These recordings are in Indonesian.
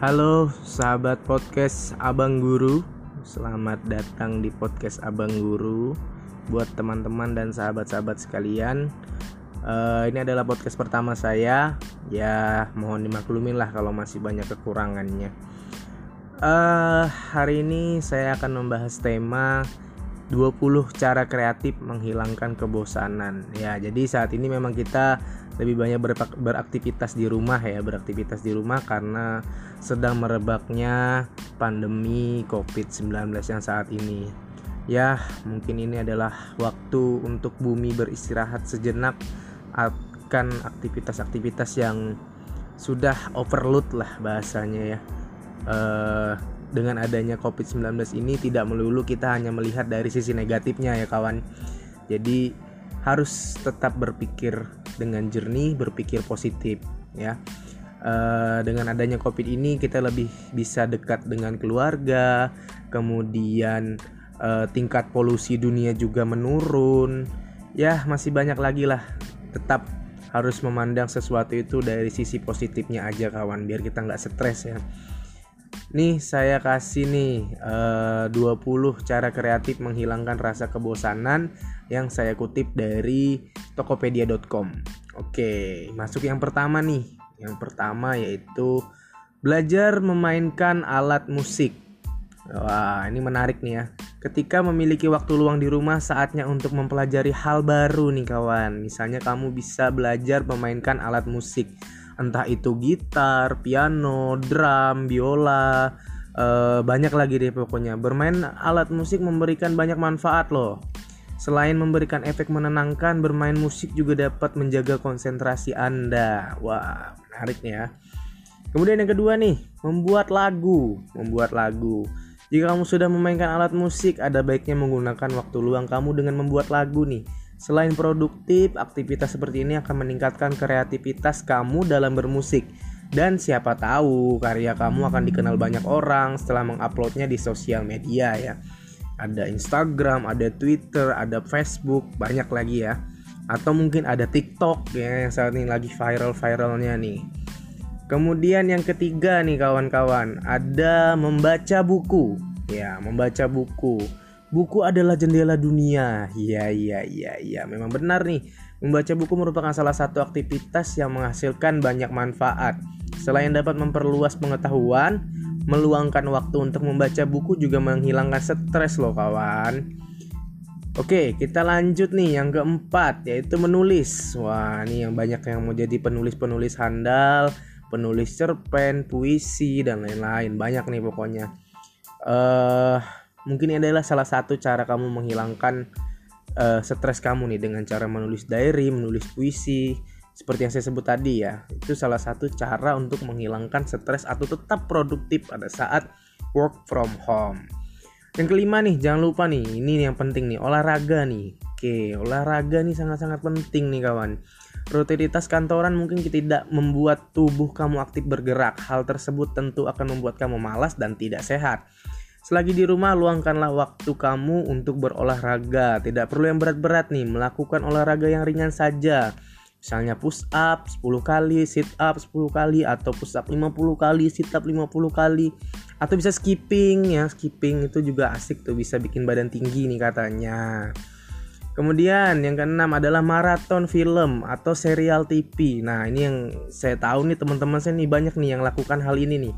Halo sahabat podcast Abang Guru. Selamat datang di podcast Abang Guru. Buat teman-teman dan sahabat-sahabat sekalian uh, Ini adalah podcast pertama saya. Ya mohon dimaklumin lah kalau masih banyak kekurangannya. Uh, Hari ini saya akan membahas tema 20 cara kreatif menghilangkan kebosanan. Ya jadi saat ini memang kita lebih banyak beraktivitas di rumah ya beraktivitas di rumah karena sedang merebaknya pandemi COVID-19 yang saat ini. Ya mungkin ini adalah waktu untuk bumi beristirahat sejenak akan aktivitas-aktivitas yang sudah overload lah bahasanya ya. Uh, dengan adanya COVID-19 ini tidak melulu kita hanya melihat dari sisi negatifnya ya kawan. Jadi harus tetap berpikir dengan jernih, berpikir positif ya. Uh, dengan adanya covid ini kita lebih bisa dekat dengan keluarga, kemudian uh, tingkat polusi dunia juga menurun. Ya masih banyak lagi lah. Tetap harus memandang sesuatu itu dari sisi positifnya aja kawan, biar kita nggak stres ya. Nih saya kasih nih eh, uh, 20 cara kreatif menghilangkan rasa kebosanan yang saya kutip dari tokopedia.com. Oke, masuk yang pertama nih. Yang pertama yaitu belajar memainkan alat musik. Wah, ini menarik nih ya. Ketika memiliki waktu luang di rumah, saatnya untuk mempelajari hal baru nih kawan. Misalnya kamu bisa belajar memainkan alat musik entah itu gitar, piano, drum, biola, uh, banyak lagi deh pokoknya. Bermain alat musik memberikan banyak manfaat loh. Selain memberikan efek menenangkan, bermain musik juga dapat menjaga konsentrasi Anda. Wah, menarik nih ya. Kemudian yang kedua nih, membuat lagu. Membuat lagu. Jika kamu sudah memainkan alat musik, ada baiknya menggunakan waktu luang kamu dengan membuat lagu nih. Selain produktif, aktivitas seperti ini akan meningkatkan kreativitas kamu dalam bermusik. Dan siapa tahu karya kamu akan dikenal banyak orang setelah menguploadnya di sosial media ya. Ada Instagram, ada Twitter, ada Facebook, banyak lagi ya. Atau mungkin ada TikTok ya yang saat ini lagi viral-viralnya nih. Kemudian yang ketiga nih kawan-kawan, ada membaca buku. Ya, membaca buku. Buku adalah jendela dunia. Iya, iya, iya, iya. Memang benar nih. Membaca buku merupakan salah satu aktivitas yang menghasilkan banyak manfaat. Selain dapat memperluas pengetahuan, meluangkan waktu untuk membaca buku juga menghilangkan stres loh kawan. Oke, kita lanjut nih yang keempat yaitu menulis. Wah, ini yang banyak yang mau jadi penulis-penulis handal, penulis cerpen, puisi dan lain-lain. Banyak nih pokoknya. Eh uh, mungkin ini adalah salah satu cara kamu menghilangkan uh, stres kamu nih dengan cara menulis diary, menulis puisi, seperti yang saya sebut tadi ya. Itu salah satu cara untuk menghilangkan stres atau tetap produktif pada saat work from home. Yang kelima nih, jangan lupa nih, ini yang penting nih, olahraga nih. Oke, olahraga nih sangat-sangat penting nih kawan. Rutinitas kantoran mungkin tidak membuat tubuh kamu aktif bergerak. Hal tersebut tentu akan membuat kamu malas dan tidak sehat. Selagi di rumah, luangkanlah waktu kamu untuk berolahraga. Tidak perlu yang berat-berat nih, melakukan olahraga yang ringan saja. Misalnya push up 10 kali, sit up 10 kali, atau push up 50 kali, sit up 50 kali. Atau bisa skipping ya, skipping itu juga asik tuh, bisa bikin badan tinggi nih katanya. Kemudian yang keenam adalah maraton film atau serial TV. Nah ini yang saya tahu nih teman-teman saya nih banyak nih yang lakukan hal ini nih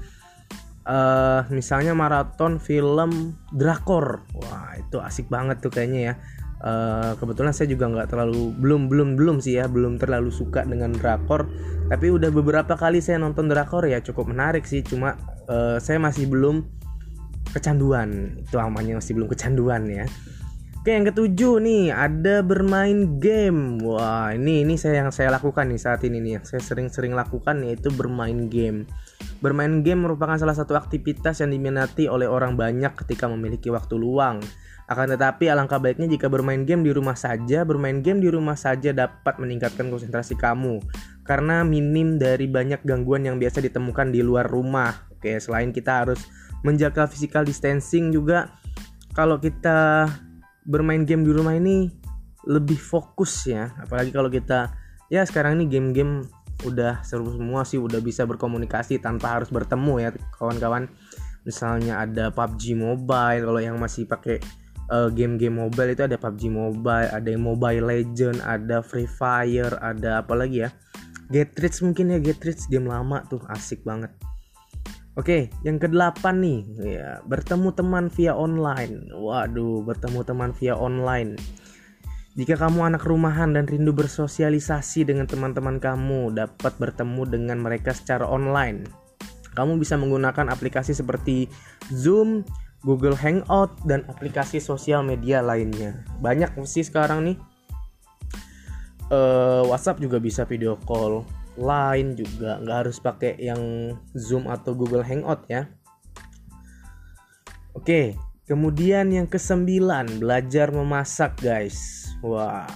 uh, misalnya maraton film drakor. Wah itu asik banget tuh kayaknya ya. Uh, kebetulan saya juga nggak terlalu belum belum belum sih ya. Belum terlalu suka dengan drakor. Tapi udah beberapa kali saya nonton drakor ya cukup menarik sih. Cuma uh, saya masih belum kecanduan. Itu namanya masih belum kecanduan ya. Oke yang ketujuh nih ada bermain game. Wah ini ini saya yang saya lakukan nih saat ini nih. Saya sering-sering lakukan yaitu bermain game. Bermain game merupakan salah satu aktivitas yang diminati oleh orang banyak ketika memiliki waktu luang. Akan tetapi alangkah baiknya jika bermain game di rumah saja. Bermain game di rumah saja dapat meningkatkan konsentrasi kamu karena minim dari banyak gangguan yang biasa ditemukan di luar rumah. Oke, selain kita harus menjaga physical distancing juga kalau kita bermain game di rumah ini lebih fokus ya apalagi kalau kita ya sekarang ini game-game udah seru semua sih udah bisa berkomunikasi tanpa harus bertemu ya kawan-kawan misalnya ada PUBG Mobile kalau yang masih pakai uh, game-game mobile itu ada PUBG Mobile ada yang Mobile Legend ada Free Fire ada apa lagi ya Get Rich mungkin ya Get Rich game lama tuh asik banget Oke, yang kedelapan nih, ya bertemu teman via online. Waduh, bertemu teman via online. Jika kamu anak rumahan dan rindu bersosialisasi dengan teman-teman kamu, dapat bertemu dengan mereka secara online. Kamu bisa menggunakan aplikasi seperti Zoom, Google Hangout, dan aplikasi sosial media lainnya. Banyak sih sekarang nih. Uh, WhatsApp juga bisa video call lain juga nggak harus pakai yang Zoom atau Google Hangout ya Oke kemudian yang kesembilan belajar memasak guys wah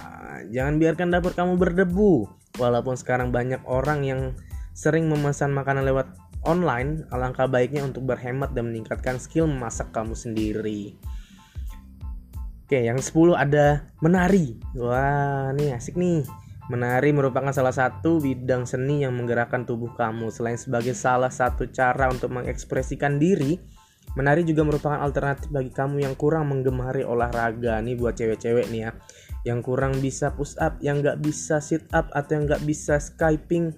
jangan biarkan dapur kamu berdebu walaupun sekarang banyak orang yang sering memesan makanan lewat online alangkah baiknya untuk berhemat dan meningkatkan skill memasak kamu sendiri Oke, yang 10 ada menari. Wah, nih asik nih. Menari merupakan salah satu bidang seni yang menggerakkan tubuh kamu. Selain sebagai salah satu cara untuk mengekspresikan diri, menari juga merupakan alternatif bagi kamu yang kurang menggemari olahraga. Nih buat cewek-cewek nih ya, yang kurang bisa push up, yang nggak bisa sit up atau yang nggak bisa skipping,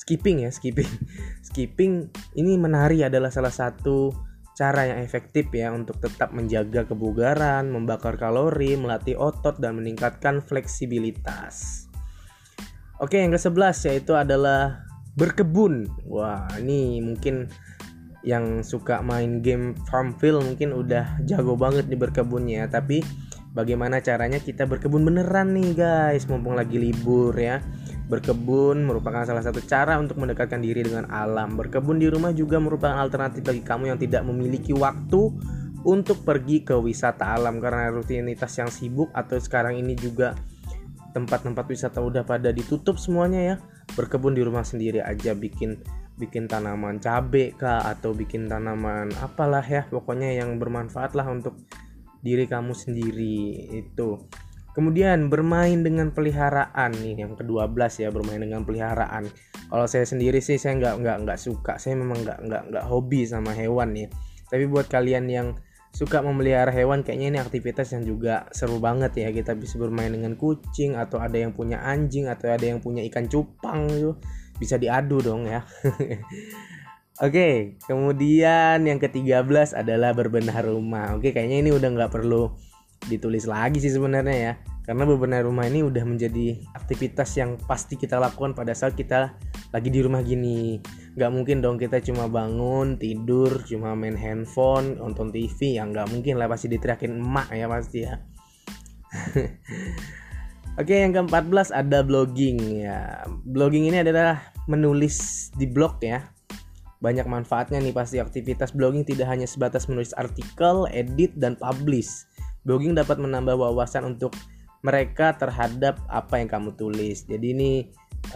skipping ya, skipping, skipping. Ini menari adalah salah satu cara yang efektif ya untuk tetap menjaga kebugaran, membakar kalori, melatih otot dan meningkatkan fleksibilitas. Oke, yang ke-11 yaitu adalah berkebun. Wah, ini mungkin yang suka main game Farmville mungkin udah jago banget di berkebunnya, tapi bagaimana caranya kita berkebun beneran nih guys, mumpung lagi libur ya. Berkebun merupakan salah satu cara untuk mendekatkan diri dengan alam. Berkebun di rumah juga merupakan alternatif bagi kamu yang tidak memiliki waktu untuk pergi ke wisata alam karena rutinitas yang sibuk atau sekarang ini juga tempat-tempat wisata udah pada ditutup semuanya ya berkebun di rumah sendiri aja bikin bikin tanaman cabe kah atau bikin tanaman apalah ya pokoknya yang bermanfaat lah untuk diri kamu sendiri itu. Kemudian bermain dengan peliharaan nih yang ke-12 ya bermain dengan peliharaan. Kalau saya sendiri sih saya nggak nggak nggak suka. Saya memang nggak nggak nggak hobi sama hewan nih tapi buat kalian yang suka memelihara hewan kayaknya ini aktivitas yang juga seru banget ya. Kita bisa bermain dengan kucing atau ada yang punya anjing atau ada yang punya ikan cupang gitu bisa diadu dong ya. Oke, kemudian yang ke-13 adalah berbenah rumah. Oke, kayaknya ini udah nggak perlu ditulis lagi sih sebenarnya ya. Karena bebenah rumah ini udah menjadi aktivitas yang pasti kita lakukan pada saat kita lagi di rumah gini. Nggak mungkin dong kita cuma bangun tidur cuma main handphone nonton TV yang nggak mungkin lah pasti diteriakin emak ya pasti ya Oke yang ke-14 ada blogging ya Blogging ini adalah menulis di blog ya Banyak manfaatnya nih pasti aktivitas blogging tidak hanya sebatas menulis artikel, edit, dan publish Blogging dapat menambah wawasan untuk mereka terhadap apa yang kamu tulis. Jadi ini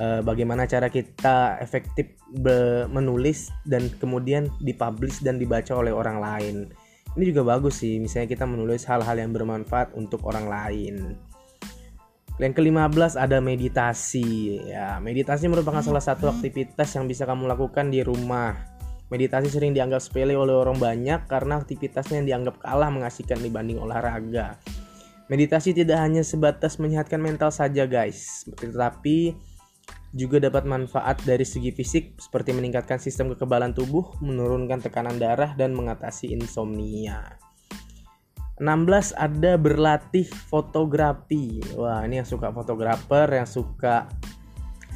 uh, bagaimana cara kita efektif menulis dan kemudian dipublish dan dibaca oleh orang lain. Ini juga bagus sih, misalnya kita menulis hal-hal yang bermanfaat untuk orang lain. Yang ke-15 ada meditasi. Ya, meditasi merupakan salah satu aktivitas yang bisa kamu lakukan di rumah. Meditasi sering dianggap sepele oleh orang banyak karena aktivitasnya yang dianggap kalah mengasihkan dibanding olahraga. Meditasi tidak hanya sebatas menyehatkan mental saja guys, tetapi juga dapat manfaat dari segi fisik seperti meningkatkan sistem kekebalan tubuh, menurunkan tekanan darah dan mengatasi insomnia. 16 ada berlatih fotografi. Wah, ini yang suka fotografer, yang suka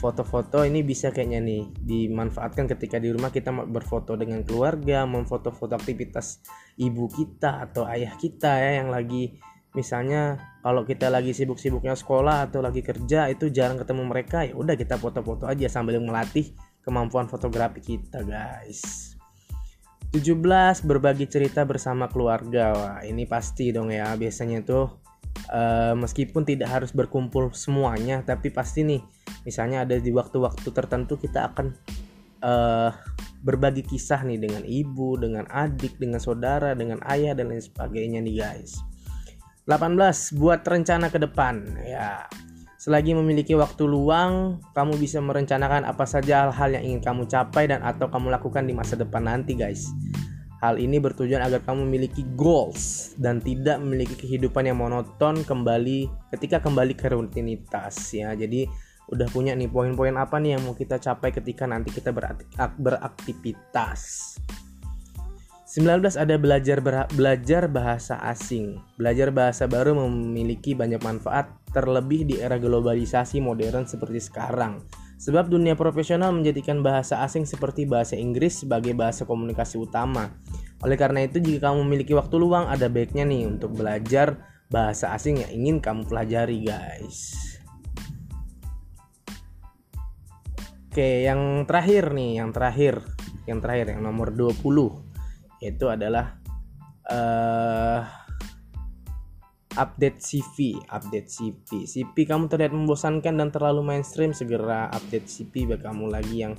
foto-foto ini bisa kayaknya nih dimanfaatkan ketika di rumah kita berfoto dengan keluarga, memfoto-foto aktivitas ibu kita atau ayah kita ya yang lagi misalnya kalau kita lagi sibuk-sibuknya sekolah atau lagi kerja itu jarang ketemu mereka ya udah kita foto-foto aja sambil melatih kemampuan fotografi kita guys 17 berbagi cerita bersama keluarga. Wah, ini pasti dong ya. Biasanya tuh uh, meskipun tidak harus berkumpul semuanya tapi pasti nih misalnya ada di waktu-waktu tertentu kita akan uh, berbagi kisah nih dengan ibu, dengan adik, dengan saudara, dengan ayah dan lain sebagainya nih guys. 18 buat rencana ke depan. Ya Selagi memiliki waktu luang, kamu bisa merencanakan apa saja hal-hal yang ingin kamu capai dan atau kamu lakukan di masa depan nanti, guys. Hal ini bertujuan agar kamu memiliki goals dan tidak memiliki kehidupan yang monoton kembali ketika kembali ke rutinitas ya. Jadi udah punya nih poin-poin apa nih yang mau kita capai ketika nanti kita beraktivitas. 19 ada belajar belajar bahasa asing. Belajar bahasa baru memiliki banyak manfaat terlebih di era globalisasi modern seperti sekarang. Sebab dunia profesional menjadikan bahasa asing seperti bahasa Inggris sebagai bahasa komunikasi utama. Oleh karena itu, jika kamu memiliki waktu luang, ada baiknya nih untuk belajar bahasa asing yang ingin kamu pelajari, guys. Oke, yang terakhir nih, yang terakhir, yang terakhir yang nomor 20 itu adalah uh, update CV, update CV. CV kamu terlihat membosankan dan terlalu mainstream, segera update CV bagi kamu lagi yang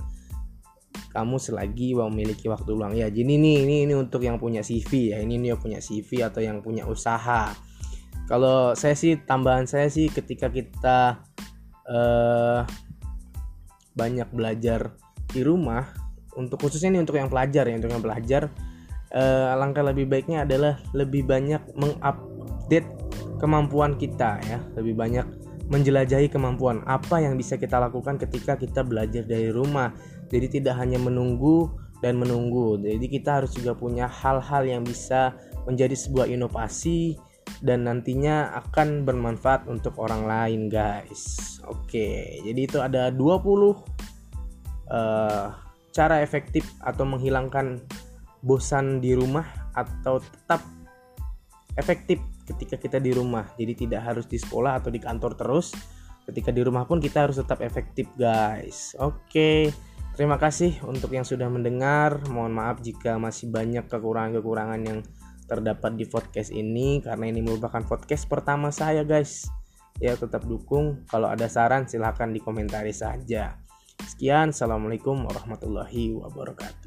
kamu selagi memiliki waktu luang. Ya, jadi ini ini ini untuk yang punya CV ya. Ini nih yang punya CV atau yang punya usaha. Kalau saya sih tambahan saya sih ketika kita uh, banyak belajar di rumah untuk khususnya ini untuk yang pelajar ya untuk yang pelajar uh, langkah lebih baiknya adalah lebih banyak mengupdate kemampuan kita ya. Lebih banyak menjelajahi kemampuan apa yang bisa kita lakukan ketika kita belajar dari rumah. Jadi tidak hanya menunggu dan menunggu. Jadi kita harus juga punya hal-hal yang bisa menjadi sebuah inovasi dan nantinya akan bermanfaat untuk orang lain guys. Oke jadi itu ada 20 uh, eh, cara efektif atau menghilangkan bosan di rumah atau tetap efektif ketika kita di rumah. Jadi tidak harus di sekolah atau di kantor terus. Ketika di rumah pun kita harus tetap efektif, guys. Oke. Terima kasih untuk yang sudah mendengar. Mohon maaf jika masih banyak kekurangan-kekurangan yang terdapat di podcast ini karena ini merupakan podcast pertama saya, guys. Ya, tetap dukung. Kalau ada saran silahkan dikomentari saja. Sekian, Assalamualaikum warahmatullahi wabarakatuh.